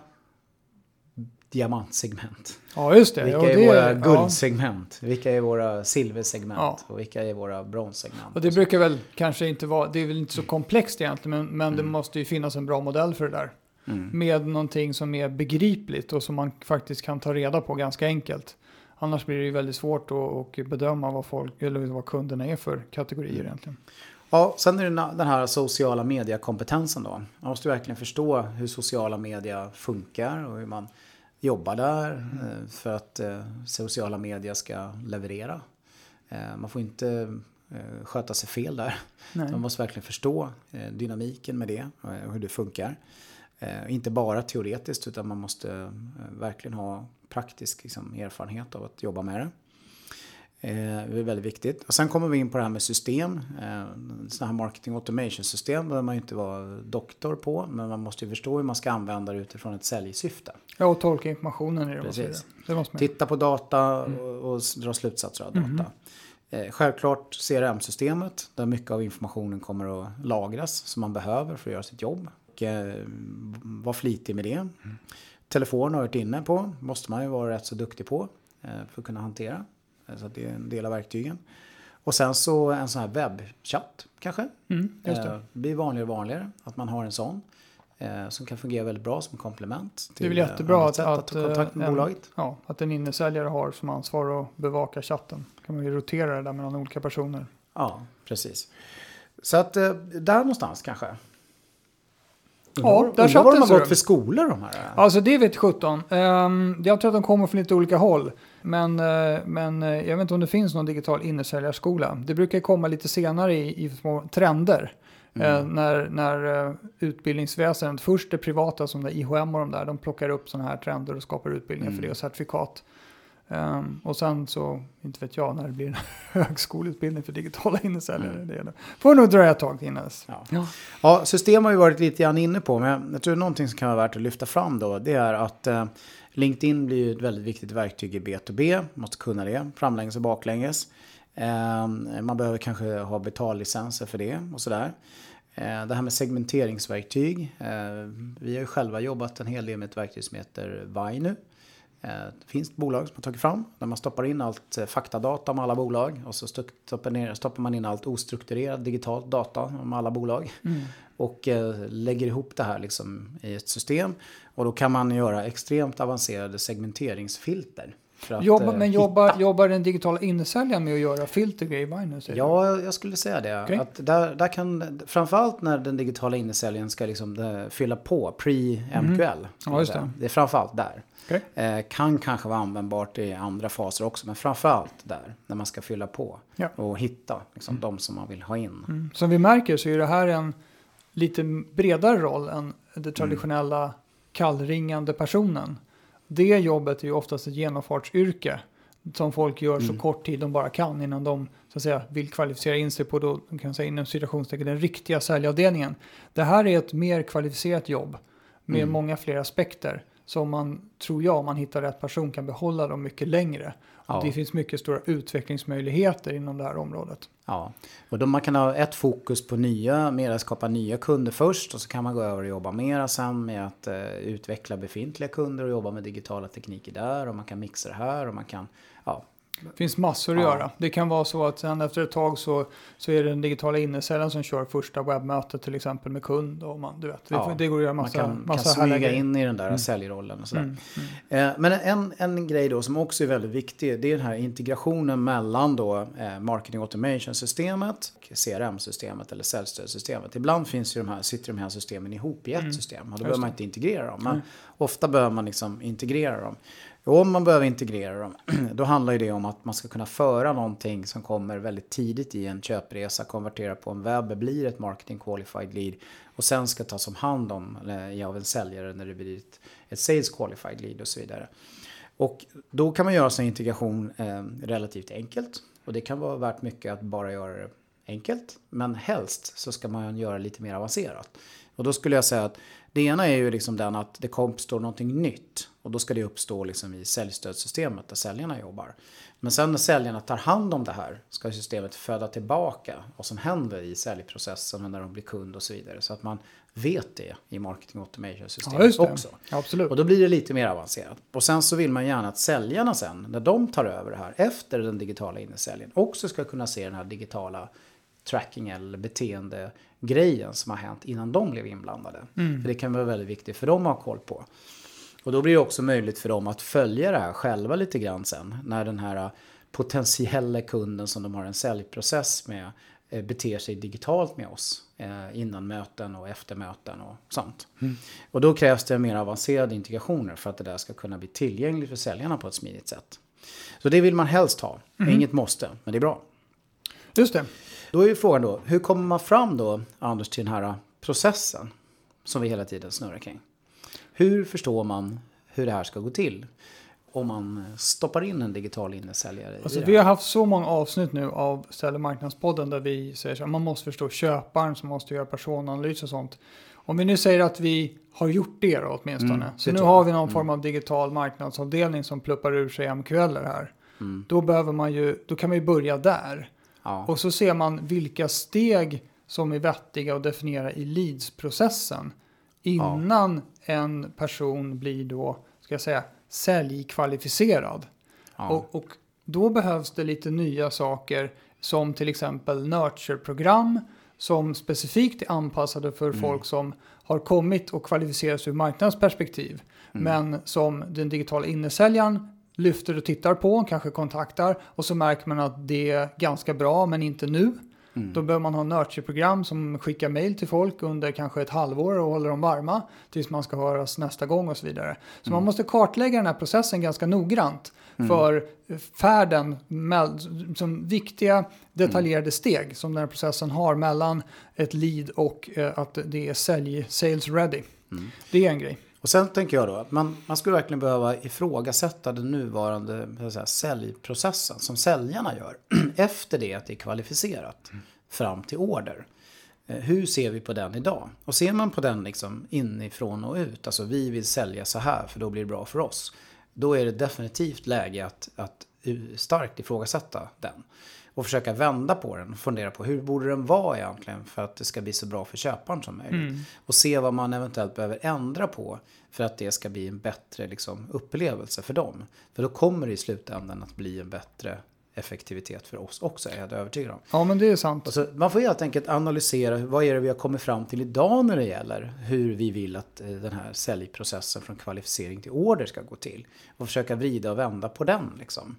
diamantsegment. Ja, just det. Vilka är det, våra ja. guldsegment? Vilka är våra silversegment? Ja. Och vilka är våra bronssegment? Och det brukar väl kanske inte vara, det är väl inte så komplext egentligen, men, men det måste ju finnas en bra modell för det där. Mm. Med någonting som är begripligt och som man faktiskt kan ta reda på ganska enkelt. Annars blir det ju väldigt svårt att, bedöma vad, folk, eller vad kunderna är för kategorier Mm. egentligen. Ja, sen är det den här sociala mediekompetensen då. Man måste verkligen förstå hur sociala medier funkar och hur man jobbar där eh, för att eh, sociala medier ska leverera. Eh, Man får inte sköta sig fel där. Nej. Man måste verkligen förstå dynamiken med det och hur det funkar. Inte bara teoretiskt utan man måste verkligen ha praktisk liksom, erfarenhet av att jobba med det. Eh, Det är väldigt viktigt. Och sen kommer vi in på det här med system. Eh, Sådana här marketing automation system behöver man ju inte vara doktor på. Men man måste ju förstå hur man ska använda det utifrån ett säljsyfte. Ja, och tolka informationen i det. och Precis. Det måste man. Titta på data och, och s- dra slutsatser av data. Eh, självklart CRM-systemet där mycket av informationen kommer att lagras som man behöver för att göra sitt jobb. Och, eh, var flitig med det. Telefon har jag varit inne på. Måste man ju vara rätt så duktig på för att kunna hantera. Eh, Så det är en del av verktygen. Och sen så en sån här webbchatt kanske. Mm, just det. Eh, blir vanligare och vanligare att man har en sån. eh, Som kan fungera väldigt bra som komplement. Det är väl till, eh, jättebra att, att, ta kontakt med eh, en, bolaget. ja, att en innesäljare har som ansvar att bevaka chatten. kan man ju rotera det där mellan olika personer. Ja, precis. Så att eh, där någonstans kanske. Ja, där satt vad de har gått för skolor de här. Alltså det vet 17. Um, jag tror att de kommer från lite olika håll. Men, eh, men eh, jag vet inte om det finns någon digital innesäljarskola. Det brukar komma lite senare i, i små trender. Eh, när när uh, utbildningsväsendet, först det privata som det IHM och de där, de plockar upp sådana här trender och skapar utbildningar för Mm. det och certifikat. Ehm, och sen så, inte vet jag när det blir en högskoleutbildning för digitala innesäljare. Mm. Det. Får nog dröja ett tag innan dess. Ja. Ja. Ja, system har vi varit lite grann inne på, men jag tror någonting som kan vara värt att lyfta fram då, det är att eh, LinkedIn blir ju ett väldigt viktigt verktyg i B2B, man måste kunna det, framlänges och baklänges. Eh, man behöver kanske ha betallicenser för det och sådär. Eh, det här med segmenteringsverktyg, eh, vi har ju själva jobbat en hel del med ett verktyg som heter Vainu. Eh, Det finns ett bolag som har tagit fram där man stoppar in allt eh, faktadata om alla bolag och så stoppar, man in allt ostrukturerad digitalt data om alla bolag Mm. och eh, lägger ihop det här liksom i ett system. Och då kan man göra extremt avancerade segmenteringsfilter. Att, Jobba, eh, men hitta- jobbar, jobbar den digitala innesäljaren med att göra Binance? eller? Ja, jag skulle säga det. Okej. Att där, där kan, framförallt när den digitala innesäljaren ska liksom eh, fylla på pre-MQL. Mm. Ja, just det. det är framförallt där. Okej. Eh, kan kanske vara användbart i andra faser också, men framförallt där. När man ska fylla på Ja. och hitta liksom, de som man vill ha in. Mm. Som vi märker så är det här en lite bredare roll än Mm. det traditionella kallringande personen. Det jobbet är ju oftast ett genomfartsyrke som folk gör så Mm. kort tid de bara kan innan de så att säga, vill kvalificera in sig på då, kan säga, inom citationstecken, den riktiga säljavdelningen. Det här är ett mer kvalificerat jobb med Mm. många fler aspekter som man, tror jag, om man hittar rätt person kan behålla dem mycket längre. Ja. Det finns mycket stora utvecklingsmöjligheter inom det här området. Ja, och då man kan ha ett fokus på nya, mer att skapa nya kunder först och så kan man gå över och jobba mera sen med att eh, utveckla befintliga kunder och jobba med digitala tekniker där och man kan mixa det här och man kan, Det finns massor att Ja. göra. Det kan vara så att sen efter ett tag så, så är det den digitala innesäljaren som kör första webbmötet till exempel med kund. Och man, du vet, det, Ja, det går att göra man massa, kan, kan massa härliga smyga in i den där säljrollen och sådär. Mm, mm. Eh, Men en, en grej då som också är väldigt viktig, det är den här integrationen mellan då eh, Marketing Automation-systemet, och CRM-systemet eller säljstödssystemet. Ibland finns ju de här, sitter de här systemen ihop i ett system och då behöver man inte integrera dem. Men ofta behöver man liksom integrera dem. Om man behöver integrera dem, då handlar ju det om att man ska kunna föra någonting som kommer väldigt tidigt i en köpresa, konvertera på en webb, blir ett marketing qualified lead och sen ska tas om hand om eh, av en säljare när det blir ett, ett sales qualified lead och så vidare. Och då kan man göra sin integration eh, relativt enkelt. Och det kan vara värt mycket att bara göra det enkelt. Men helst så ska man göra det lite mer avancerat. Och då skulle jag säga att det ena är ju liksom den att det uppstår någonting nytt. Och då ska det uppstå liksom i säljstödssystemet där säljarna jobbar. Men sen när säljarna tar hand om det här ska systemet föda tillbaka vad som händer i säljprocessen när de blir kund och så vidare. Så att man vet det i marketing automation Ja, också. Absolut. Och då blir det lite mer avancerat. Och sen så vill man gärna att säljarna sen, när de tar över det här efter den digitala innesäljningen, också ska kunna se den här digitala tracking eller beteendegrejen som har hänt innan de blev inblandade. För det kan vara väldigt viktigt för dem att ha koll på. Och då blir det också möjligt för dem att följa det här själva lite grann sen. När den här potentiella kunden som de har en säljprocess med eh, beter sig digitalt med oss. eh, Innan möten och efter möten och sånt. Och då krävs det mer avancerade integrationer för att det där ska kunna bli tillgängligt för säljarna på ett smidigt sätt. Så det vill man helst ha. Inget måste, men det är bra. Just det. Då är ju frågan då, hur kommer man fram då, Anders, till den här processen som vi hela tiden snurrar kring? Hur förstår man hur det här ska gå till? Om man stoppar in en digital innesäljare Alltså, vi har haft så många avsnitt nu av Sälj marknadspodden där vi säger så här, man måste förstå köparen som måste göra personanalys och sånt. Om vi nu säger att vi har gjort det då åtminstone, Mm, så nu har vi någon form av digital marknadsavdelning som pluppar ur sig MQLer här. Mm. Då, behöver man ju, då kan man ju börja där. Ja. Och så ser man vilka steg som är vettiga att definiera i leadsprocessen innan en person blir då, ska jag säga, säljkvalificerad. ja. Och, och då behövs det lite nya saker som till exempel nurture-program som specifikt är anpassade för Mm. folk som har kommit och kvalificerat sig ur marknadsperspektiv. Mm. Men som den digitala innesäljaren lyfter och tittar på, kanske kontaktar och så märker man att det är ganska bra men inte nu. Mm. Då behöver man ha nurture-program som skickar mail till folk under kanske ett halvår och håller dem varma tills man ska höras nästa gång och så vidare. Så Mm. man måste kartlägga den här processen ganska noggrant för färden, med, som viktiga detaljerade steg som den här processen har mellan ett lead och eh, att det är sälj, sales ready. Mm. Det är en grej. Och sen tänker jag då att man, man skulle verkligen behöva ifrågasätta den nuvarande så att säga, säljprocessen som säljarna gör efter det att det är kvalificerat fram till order. Eh, hur ser vi på den idag? Och ser man på den liksom inifrån och ut, alltså vi vill sälja så här för då blir det bra för oss. Då är det definitivt läge att, att starkt ifrågasätta den. Och försöka vända på den och fundera på hur borde den vara egentligen för att det ska bli så bra för köparen som möjligt. Och se vad man eventuellt behöver ändra på för att det ska bli en bättre liksom, upplevelse för dem. För då kommer det i slutändan att bli en bättre effektivitet för oss också, är jag övertygad om. Ja, men det är sant. Och så, man får helt enkelt analysera vad är det vi har kommit fram till idag när det gäller hur vi vill att eh, den här säljprocessen från kvalificering till order ska gå till. Och försöka vrida och vända på den. Liksom.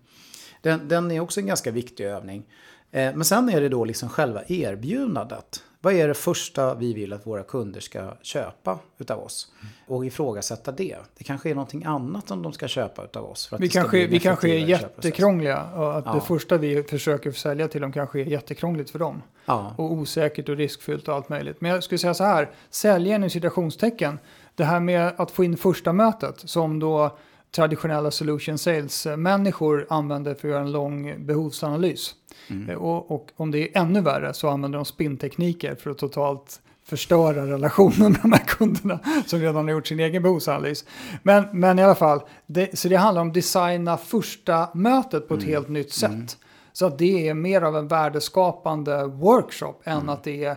Den, den är också en ganska viktig övning. Eh, men sen är det då liksom själva erbjudandet. Vad är det första vi vill att våra kunder ska köpa utav oss? Och ifrågasätta det. Det kanske är någonting annat som de ska köpa utav oss. Vi kanske, vi kanske är jättekrångliga och att Ja. det första vi försöker sälja till dem kanske är jättekrångligt för dem. Ja. och osäkert och riskfyllt och allt möjligt. Men jag skulle säga så här, säljaren i citationstecken, det här med att få in första mötet som då traditionella solution sales-människor använder för att göra en lång behovsanalys. Mm. Eh, Och, och om det är ännu värre så använder de spinntekniker för att totalt förstöra relationen med de här kunderna som redan har gjort sin egen behovsanalys. Men, men i alla fall, det, så det handlar om att designa första mötet på ett helt nytt sätt. Så att det är mer av en värdeskapande workshop än att det är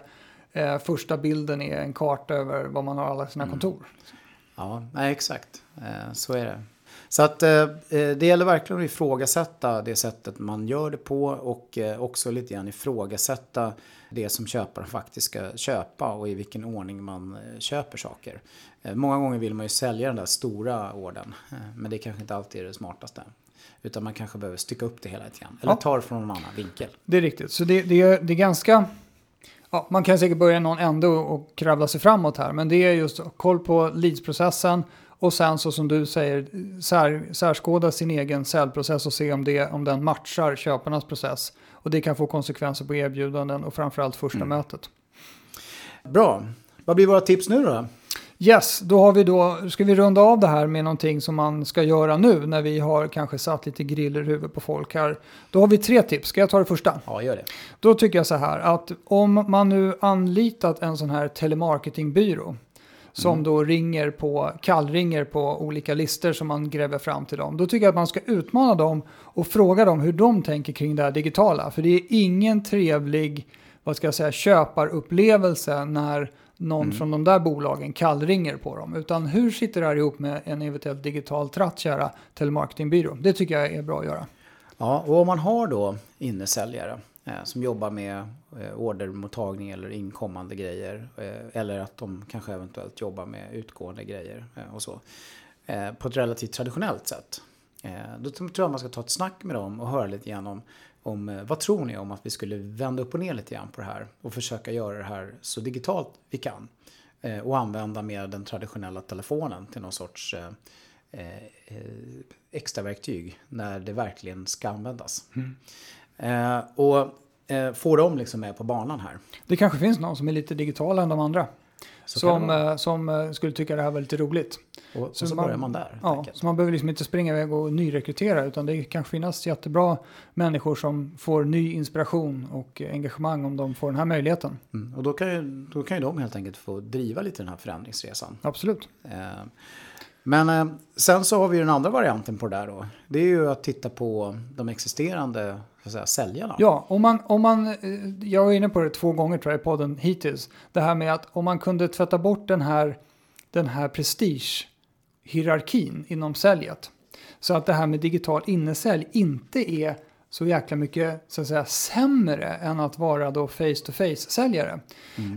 eh, första bilden är en karta över var man har alla sina kontor. Ja, nej, exakt. Eh, så är det. Så att eh, eh, det gäller verkligen att ifrågasätta det sättet man gör det på och eh, också lite grann ifrågasätta det som köparen faktiskt ska köpa och i vilken ordning man eh, köper saker. Eh, många gånger vill man ju sälja den där stora orden, eh, men det kanske inte alltid är det smartaste. Utan man kanske behöver stycka upp det hela lite grann. Eller Ja. ta det från en annan vinkel. Det är riktigt. Så det, det, är, det är ganska... Ja, man kan säkert börja någon ände och, och kravla sig framåt här. Men det är just koll på leadsprocessen och sen så som du säger sär, särskåda sin egen säljprocess och se om, det, om den matchar köparnas process. Och det kan få konsekvenser på erbjudanden och framförallt första mötet. Bra. Vad blir våra tips nu då? Yes, då har vi då, ska vi runda av det här med någonting som man ska göra nu när vi har kanske satt lite griller i huvudet på folk här. Då har vi tre tips, ska jag ta det första? Ja, gör det. Då tycker jag så här att om man nu anlitat en sån här telemarketingbyrå som då ringer på, kallringer på olika listor som man gräver fram till dem. Då tycker jag att man ska utmana dem och fråga dem hur de tänker kring det här digitala. För det är ingen trevlig, vad ska jag säga, köparupplevelse när någon från de där bolagen kallringer på dem. Utan hur sitter det här ihop med en eventuellt digital tratt, kära telemarketingbyrå? Det tycker jag är bra att göra. Ja, och om man har då innesäljare eh, som jobbar med ordermottagning eller inkommande grejer eh, eller att de kanske eventuellt jobbar med utgående grejer eh, och så eh, på ett relativt traditionellt sätt. Eh, då tror jag man ska ta ett snack med dem och höra lite grann om, om eh, vad tror ni om att vi skulle vända upp och ner lite grann på det här och försöka göra det här så digitalt vi kan. Eh, och använda mer den traditionella telefonen till någon sorts eh, eh, eh, extra verktyg när det verkligen ska användas. Eh, och eh, få dem liksom med på banan här. Det kanske finns någon som är lite digital än de andra. Så som, eh, som eh, skulle tycka det här var lite roligt. och, och så så, man- börjar man där. Ja, så man behöver liksom inte springa iväg och nyrekrytera utan det kan finnas jättebra människor som får ny inspiration och engagemang om de får den här möjligheten. Mm. Och då kan, ju, då kan ju de helt enkelt få driva lite den här förändringsresan. Absolut. Eh, Men eh, sen så har vi ju den andra varianten på det där då. Det är ju att titta på de existerande så att säga. Ja, om man, om man, eh, jag var inne på det två gånger tror jag i podden hittills. Det här med att om man kunde tvätta bort den här, den här prestige-hierarkin inom säljet. Så att det här med digital innesälj inte är så jäkla mycket så att säga, sämre än att vara då face-to-face-säljare.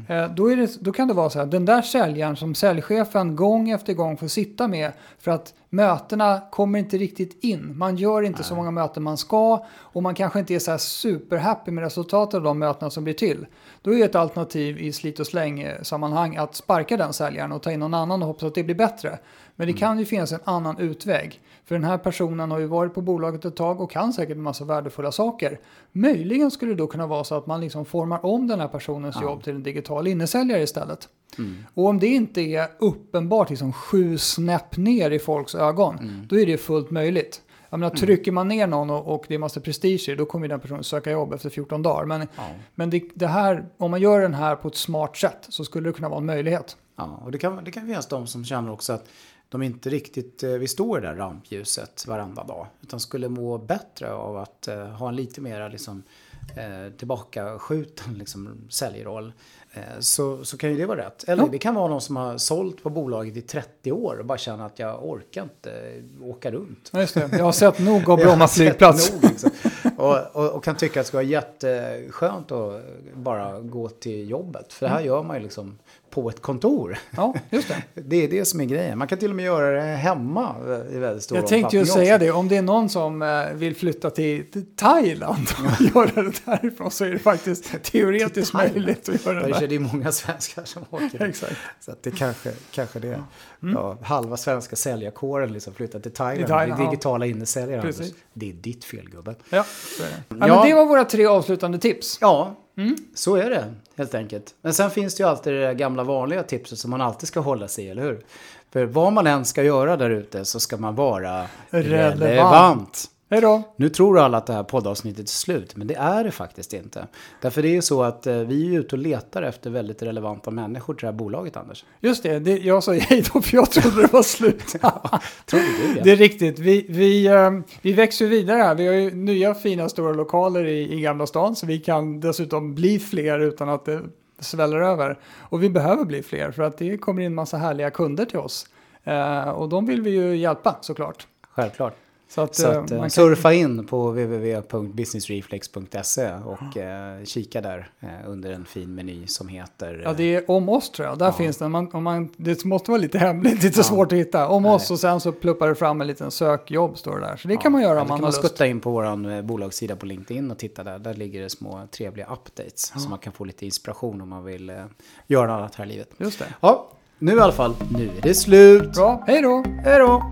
Eh, Då, är det, då kan det vara så här, den där säljaren som säljchefen gång efter gång får sitta med för att mötena kommer inte riktigt in. Man gör inte så många möten man ska och man kanske inte är så här superhappy med resultatet av de mötena som blir till. Då är ett alternativ i slit och släng-sammanhang att sparka den säljaren och ta in någon annan och hoppas att det blir bättre. Men det kan ju finnas en annan utväg. För den här personen har ju varit på bolaget ett tag och kan säkert en massa värdefulla saker. Möjligen skulle det då kunna vara så att man liksom formar om den här personens jobb till en digital innesäljare istället. Och om det inte är uppenbart liksom sju snäpp ner i folks ögon, då är det fullt möjligt. Jag menar, trycker man ner någon och, och det är massa prestige då kommer den personen söka jobb efter 14 dagar. Men, Ja. men det, det här, om man gör den här på ett smart sätt så skulle det kunna vara en möjlighet. Ja, och det kan, det kan finnas de som känner också att de inte riktigt eh, vill stå i det där rampljuset varenda dag. Utan skulle må bättre av att eh, ha en lite mer liksom, eh, tillbakaskjuten liksom, säljroll. Eh, så, så kan ju det vara rätt. Eller Ja. det kan vara någon som har sålt på bolaget i 30 år och bara känner att jag orkar inte åka runt. Ja, just det. Jag har sett nog av Bromma flygplats. liksom. och, och, och kan tycka att det ska vara jätteskönt att bara gå till jobbet. För det Mm. här gör man ju liksom på ett kontor. Ja, just det. Det är det som är grejen. Man kan till och med göra det hemma i väldigt stor Jag tänkte ju säga det, om det är någon som eh, vill flytta till Thailand och göra det därifrån så är det faktiskt teoretiskt möjligt att göra det där. Det är många svenskar som åker. Exakt. Så det kanske, kanske det. Mm. Ja, halva svenska säljarkåren liksom flyttar till Thailand. I Thailand, det är ja. digitala innesäljare. Anders. Det är ditt fel gubben. Ja, är det. Ja, Ja. men det var våra tre avslutande tips. Ja, Mm. så är det helt enkelt. Men sen finns det ju alltid det där gamla vanliga tipset som man alltid ska hålla sig i, eller hur? För vad man än ska göra där ute så ska man vara Relevant. relevant. Hej då! Nu tror alla att det här poddavsnittet är slut, men det är det faktiskt inte. Därför det är ju så att eh, vi är ute och letar efter väldigt relevanta människor till det här bolaget, Anders. Just det, det jag sa hej då för jag trodde det var slut. Tror du det? Det är riktigt. Vi, vi, eh, vi växer ju vidare här. Vi har ju nya fina stora lokaler i, i Gamla stan så vi kan dessutom bli fler utan att det sväller över. Och vi behöver bli fler för att det kommer in massa härliga kunder till oss. Eh, och de vill vi ju hjälpa såklart. Självklart. Så att, Så eh, att, eh, man kan- surfa in på www.businessreflex.se och eh, kika där under en fin meny som heter... Ja, det är om oss tror jag. Där Ja. finns den. Man, om man, det måste vara lite hemligt, lite Ja. svårt att hitta. Om Nej. oss och sen så pluppar det fram en liten sökjobb står det där. Så det kan man göra om man kan har man lust. skutta in på vår bolagssida på LinkedIn och titta där. Där ligger det små trevliga updates. Så man kan få lite inspiration om man vill göra något annat här i livet. Just det. Ja, nu i alla fall. Nu är det slut. Bra, hej då! Hej då!